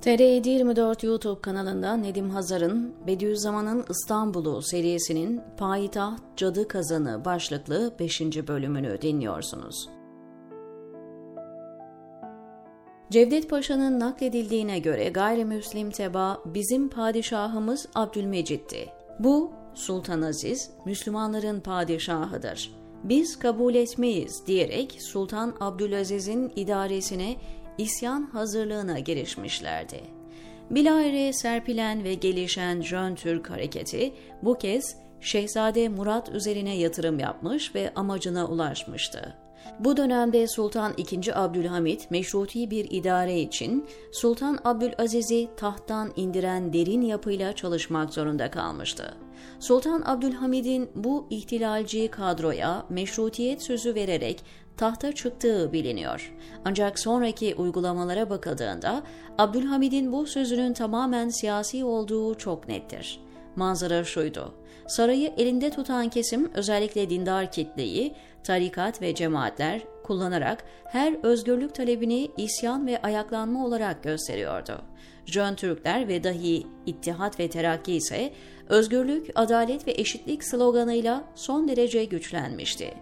TR 24 YouTube kanalında Nedim Hazar'ın Bediüzzaman'ın İstanbul'u serisinin Payitaht Cadı Kazanı başlıklı 5. bölümünü dinliyorsunuz. Cevdet Paşa'nın nakledildiğine göre gayrimüslim teba bizim padişahımız Abdülmecit'ti. Bu Sultan Aziz Müslümanların padişahıdır. Biz kabul etmeyiz diyerek Sultan Abdülaziz'in idaresine isyan hazırlığına girişmişlerdi. Bilahare serpilen ve gelişen Jön Türk hareketi bu kez Şehzade Murat üzerine yatırım yapmış ve amacına ulaşmıştı. Bu dönemde Sultan II. Abdülhamit meşruti bir idare için Sultan Abdülaziz'i tahttan indiren derin yapıyla çalışmak zorunda kalmıştı. Sultan Abdülhamid'in bu ihtilalci kadroya meşrutiyet sözü vererek tahta çıktığı biliniyor. Ancak sonraki uygulamalara bakıldığında Abdülhamid'in bu sözünün tamamen siyasi olduğu çok nettir. Manzara şuydu. Sarayı elinde tutan kesim özellikle dindar kitleyi, tarikat ve cemaatler kullanarak her özgürlük talebini isyan ve ayaklanma olarak gösteriyordu. Jön Türkler ve dahi İttihat ve Terakki ise özgürlük, adalet ve eşitlik sloganıyla son derece güçlenmişti.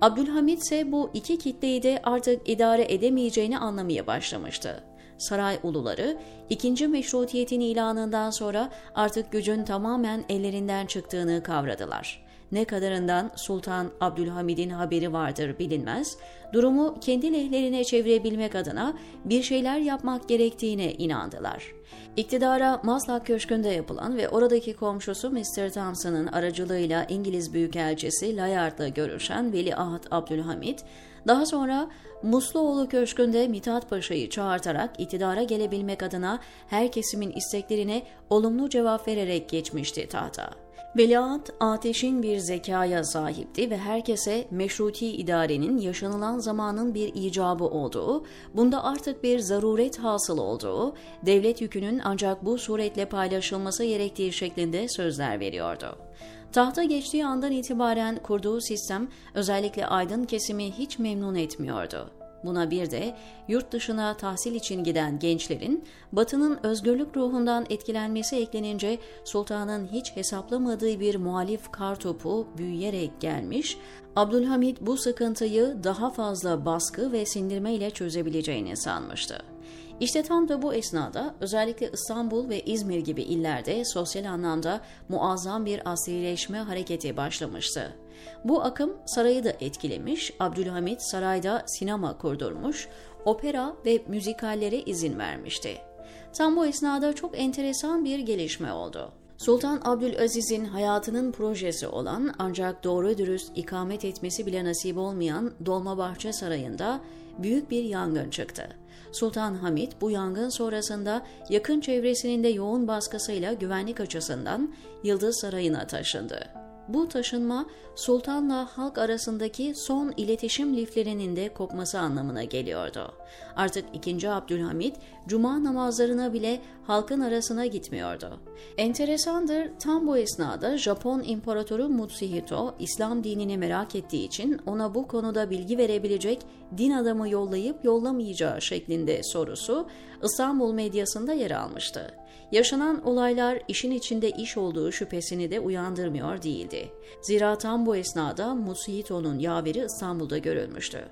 Abdülhamit ise bu iki kitleyi de artık idare edemeyeceğini anlamaya başlamıştı. Saray uluları ikinci meşrutiyetin ilanından sonra artık gücün tamamen ellerinden çıktığını kavradılar. Ne kadarından Sultan Abdülhamid'in haberi vardır bilinmez, durumu kendi lehlerine çevirebilmek adına bir şeyler yapmak gerektiğine inandılar. İktidara Maslak Köşkü'nde yapılan ve oradaki komşusu Mr. Thompson'ın aracılığıyla İngiliz Büyükelçisi Layard'la görüşen Veliaht Abdülhamid, daha sonra Musluoğlu Köşkü'nde Mithat Paşa'yı çağırtarak iktidara gelebilmek adına her kesimin isteklerine olumlu cevap vererek geçmişti tahta. Veliaht ateşin bir zekaya sahipti ve herkese meşruti idarenin yaşanılan zamanın bir icabı olduğu, bunda artık bir zaruret hasıl olduğu, devlet yükünün ancak bu suretle paylaşılması gerektiği şeklinde sözler veriyordu. Tahta geçtiği andan itibaren kurduğu sistem özellikle aydın kesimi hiç memnun etmiyordu. Buna bir de yurt dışına tahsil için giden gençlerin Batı'nın özgürlük ruhundan etkilenmesi eklenince sultanın hiç hesaplamadığı bir muhalif kartopu büyüyerek gelmiş, Abdülhamit bu sıkıntıyı daha fazla baskı ve sindirme ile çözebileceğini sanmıştı. İşte tam da bu esnada özellikle İstanbul ve İzmir gibi illerde sosyal anlamda muazzam bir asrileşme hareketi başlamıştı. Bu akım sarayı da etkilemiş, Abdülhamit sarayda sinema kurdurmuş, opera ve müzikallere izin vermişti. Tam bu esnada çok enteresan bir gelişme oldu. Sultan Abdülaziz'in hayatının projesi olan ancak doğru dürüst ikamet etmesi bile nasip olmayan Dolmabahçe Sarayı'nda büyük bir yangın çıktı. Sultan Hamid bu yangın sonrasında yakın çevresinin de yoğun baskısıyla güvenlik açısından Yıldız Sarayı'na taşındı. Bu taşınma sultanla halk arasındaki son iletişim liflerinin de kopması anlamına geliyordu. Artık 2. Abdülhamit cuma namazlarına bile halkın arasına gitmiyordu. Enteresandır tam bu esnada Japon İmparatoru Mutsuhito İslam dinini merak ettiği için ona bu konuda bilgi verebilecek din adamı yollayıp yollamayacağı şeklinde sorusu İstanbul medyasında yer almıştı. Yaşanan olaylar işin içinde iş olduğu şüphesini de uyandırmıyor değildi. Zira tam bu esnada Musihito'nun yaveri İstanbul'da görülmüştü.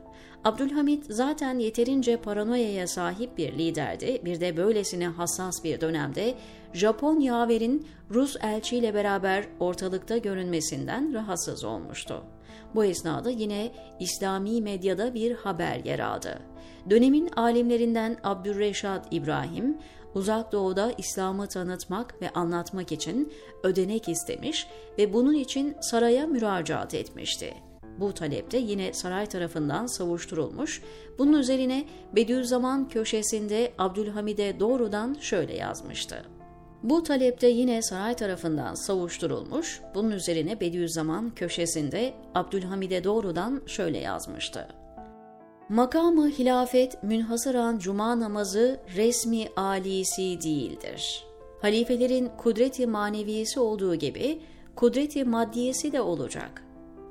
Abdülhamit zaten yeterince paranoyaya sahip bir liderdi. Bir de böylesine hassas bir dönemde Japon yaverin Rus elçiyle beraber ortalıkta görünmesinden rahatsız olmuştu. Bu esnada yine İslami medyada bir haber yer aldı. Dönemin alimlerinden Abdülreşat İbrahim, Uzak Doğu'da İslam'ı tanıtmak ve anlatmak için ödenek istemiş ve bunun için saraya müracaat etmişti. Bu talep de yine saray tarafından savuşturulmuş. Bunun üzerine Bediüzzaman köşesinde Abdülhamid'e doğrudan şöyle yazmıştı. Bu talepte yine saray tarafından savuşturulmuş. Bunun üzerine Bediüzzaman köşesinde Abdülhamid'e doğrudan şöyle yazmıştı. Makamı hilafet münhasıran cuma namazı resmi alisi değildir. Halifelerin kudreti maneviyesi olduğu gibi kudreti maddiyesi de olacak.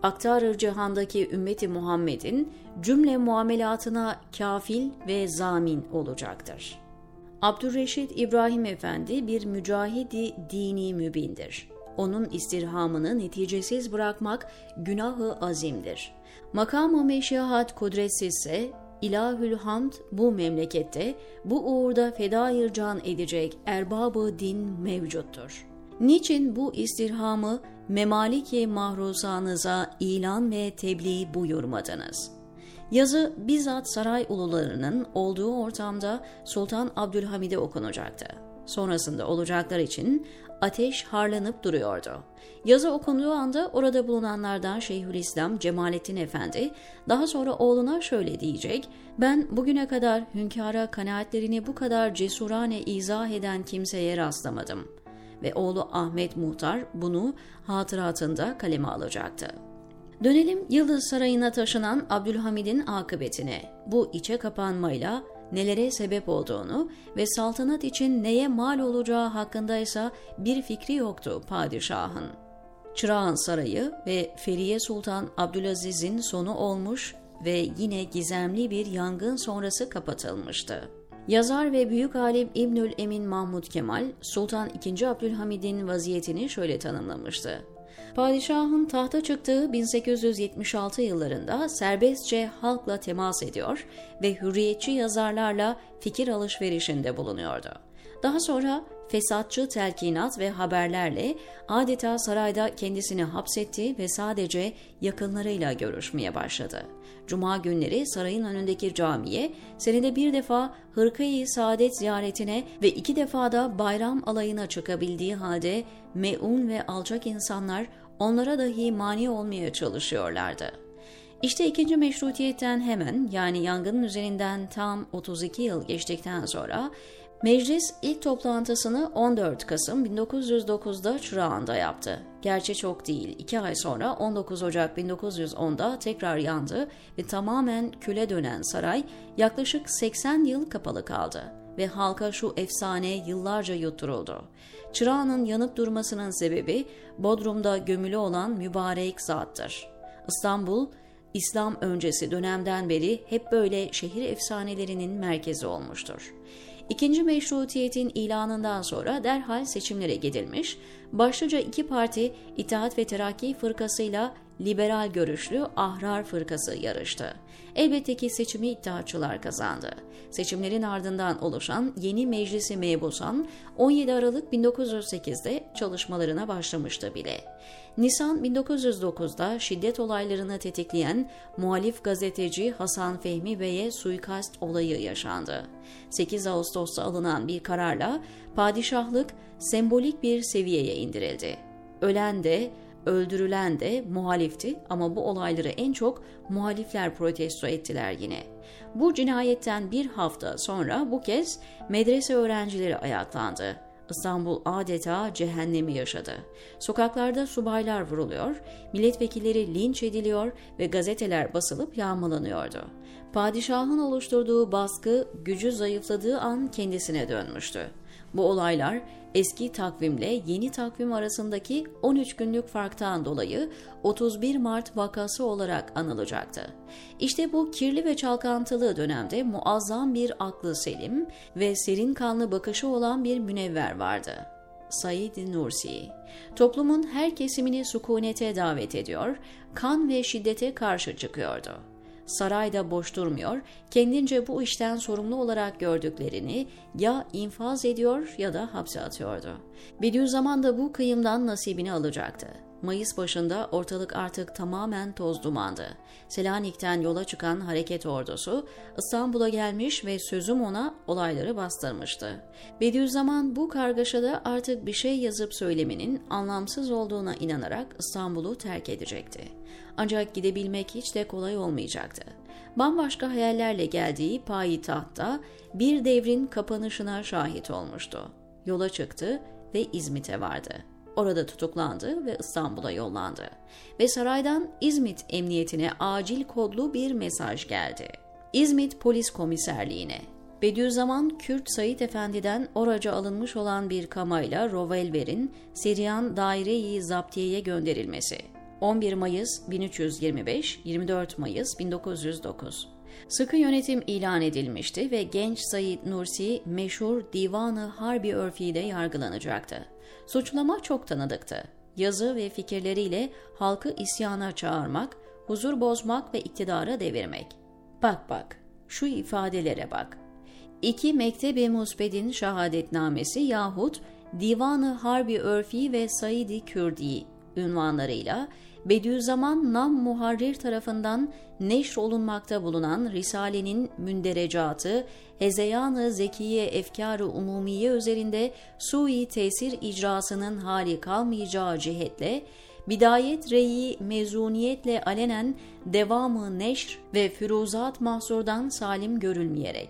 Aktarır cihandaki ümmeti Muhammed'in cümle muamelatına kafil ve zamin olacaktır. Abdülreşit İbrahim Efendi bir mücahidi dini mübindir. Onun istirhamını neticesiz bırakmak günahı azimdir. Makam-ı meşihat kudretsizse İlahül Hamd bu memlekette bu uğurda fedayır can edecek erbabı din mevcuttur. Niçin bu istirhamı memaliki mahrusanıza ilan ve tebliğ buyurmadınız?'' Yazı bizzat saray ulularının olduğu ortamda Sultan Abdülhamid'e okunacaktı. Sonrasında olacaklar için ateş harlanıp duruyordu. Yazı okunduğu anda orada bulunanlardan Şeyhülislam Cemalettin Efendi daha sonra oğluna şöyle diyecek, ben bugüne kadar hünkâra kanaatlerini bu kadar cesurane izah eden kimseye rastlamadım. Ve oğlu Ahmet Muhtar bunu hatıratında kaleme alacaktı. Dönelim Yıldız Sarayı'na taşınan Abdülhamid'in akıbetine. Bu içe kapanmayla nelere sebep olduğunu ve saltanat için neye mal olacağı hakkındaysa bir fikri yoktu padişahın. Çırağan Sarayı ve Feriye Sultan Abdülaziz'in sonu olmuş ve yine gizemli bir yangın sonrası kapatılmıştı. Yazar ve büyük alim İbnül Emin Mahmud Kemal, Sultan II. Abdülhamid'in vaziyetini şöyle tanımlamıştı. Padişahın tahta çıktığı 1876 yıllarında serbestçe halkla temas ediyor ve hürriyetçi yazarlarla fikir alışverişinde bulunuyordu. Daha sonra fesatçı telkinat ve haberlerle adeta sarayda kendisini hapsetti ve sadece yakınlarıyla görüşmeye başladı. Cuma günleri sarayın önündeki camiye, senede bir defa Hırkayı Saadet ziyaretine ve iki defa da bayram alayına çıkabildiği halde meun ve alçak insanlar onlara dahi mani olmaya çalışıyorlardı. İşte ikinci meşrutiyetten hemen yani yangının üzerinden tam 32 yıl geçtikten sonra Meclis ilk toplantısını 14 Kasım 1909'da Çırağan'da yaptı. Gerçi çok değil, iki ay sonra 19 Ocak 1910'da tekrar yandı ve tamamen küle dönen saray yaklaşık 80 yıl kapalı kaldı ve halka şu efsane yıllarca yutturuldu. Çırağan'ın yanıp durmasının sebebi Bodrum'da gömülü olan mübarek zattır. İstanbul, İslam öncesi dönemden beri hep böyle şehir efsanelerinin merkezi olmuştur. İkinci meşrutiyetin ilanından sonra derhal seçimlere gidilmiş, başlıca iki parti İttihat ve Terakki fırkasıyla liberal görüşlü Ahrar Fırkası yarıştı. Elbette ki seçimi iddiaçılar kazandı. Seçimlerin ardından oluşan yeni meclisi mebusan 17 Aralık 1908'de çalışmalarına başlamıştı bile. Nisan 1909'da şiddet olaylarını tetikleyen muhalif gazeteci Hasan Fehmi Bey'e suikast olayı yaşandı. 8 Ağustos'ta alınan bir kararla padişahlık sembolik bir seviyeye indirildi. Ölen de Öldürülen de muhalifti ama bu olayları en çok muhalifler protesto ettiler yine. Bu cinayetten bir hafta sonra bu kez medrese öğrencileri ayaklandı. İstanbul adeta cehennemi yaşadı. Sokaklarda subaylar vuruluyor, milletvekilleri linç ediliyor ve gazeteler basılıp yağmalanıyordu. Padişahın oluşturduğu baskı gücü zayıfladığı an kendisine dönmüştü. Bu olaylar eski takvimle yeni takvim arasındaki 13 günlük farktan dolayı 31 Mart vakası olarak anılacaktı. İşte bu kirli ve çalkantılı dönemde muazzam bir aklı selim ve serin kanlı bakışı olan bir münevver vardı. Said Nursi. Toplumun her kesimini sukunete davet ediyor, kan ve şiddete karşı çıkıyordu sarayda boş durmuyor, kendince bu işten sorumlu olarak gördüklerini ya infaz ediyor ya da hapse atıyordu. Bediüzzaman da bu kıyımdan nasibini alacaktı. Mayıs başında ortalık artık tamamen toz dumandı. Selanik'ten yola çıkan hareket ordusu İstanbul'a gelmiş ve sözüm ona olayları bastırmıştı. Bediüzzaman bu kargaşada artık bir şey yazıp söylemenin anlamsız olduğuna inanarak İstanbul'u terk edecekti. Ancak gidebilmek hiç de kolay olmayacaktı. Bambaşka hayallerle geldiği payitahtta bir devrin kapanışına şahit olmuştu. Yola çıktı ve İzmit'e vardı. Orada tutuklandı ve İstanbul'a yollandı. Ve saraydan İzmit Emniyetine acil kodlu bir mesaj geldi. İzmit Polis Komiserliğine Bediüzzaman Kürt Said Efendi'den oraca alınmış olan bir kamayla Rovelver'in Siriyan Daire-i Zaptiye'ye gönderilmesi. 11 Mayıs 1325, 24 Mayıs 1909. Sıkı yönetim ilan edilmişti ve genç Said Nursi meşhur Divanı Harbi Örfi'de yargılanacaktı. Suçlama çok tanıdıktı. Yazı ve fikirleriyle halkı isyana çağırmak, huzur bozmak ve iktidara devirmek. Bak bak, şu ifadelere bak. İki Mektebi Musbed'in şehadetnamesi yahut Divanı Harbi Örfi ve Saidi Kürdi ünvanlarıyla Bediüzzaman Nam Muharrir tarafından neşr olunmakta bulunan Risale'nin münderecatı, Hezeyan-ı Zekiye Efkar-ı Umumiye üzerinde sui tesir icrasının hali kalmayacağı cihetle, bidayet reyi mezuniyetle alenen devamı neşr ve füruzat mahsurdan salim görülmeyerek,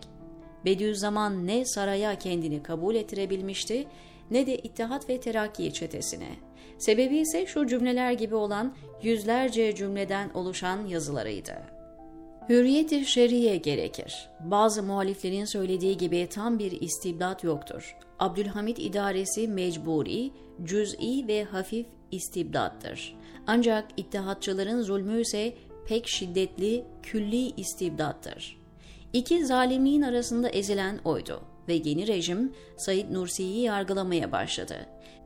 Bediüzzaman ne saraya kendini kabul ettirebilmişti, ne de İttihat ve Terakki çetesine. Sebebi ise şu cümleler gibi olan yüzlerce cümleden oluşan yazılarıydı. Hürriyet-i şeriye gerekir. Bazı muhaliflerin söylediği gibi tam bir istibdat yoktur. Abdülhamit idaresi mecburi, cüz'i ve hafif istibdattır. Ancak ittihatçıların zulmü ise pek şiddetli, külli istibdattır. İki zalimin arasında ezilen oydu ve yeni rejim Said Nursi'yi yargılamaya başladı.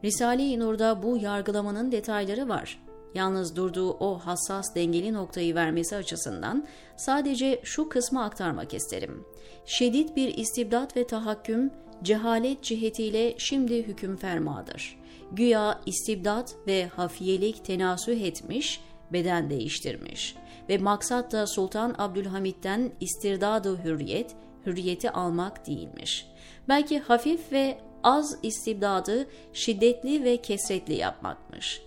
Risale-i Nur'da bu yargılamanın detayları var. Yalnız durduğu o hassas dengeli noktayı vermesi açısından sadece şu kısmı aktarmak isterim. Şiddet bir istibdat ve tahakküm, cehalet cihetiyle şimdi hüküm fermadır. Güya istibdat ve hafiyelik tenasüh etmiş, beden değiştirmiş ve maksat da Sultan Abdülhamit'ten istirdadı hürriyet, hürriyeti almak değilmiş. Belki hafif ve az istibdadı şiddetli ve kesretli yapmakmış.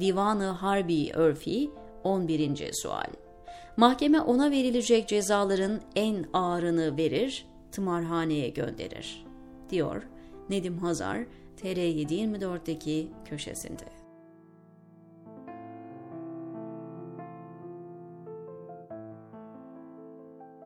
Divanı Harbi Örfi 11. sual. Mahkeme ona verilecek cezaların en ağırını verir, tımarhaneye gönderir, diyor Nedim Hazar TR724'deki köşesinde.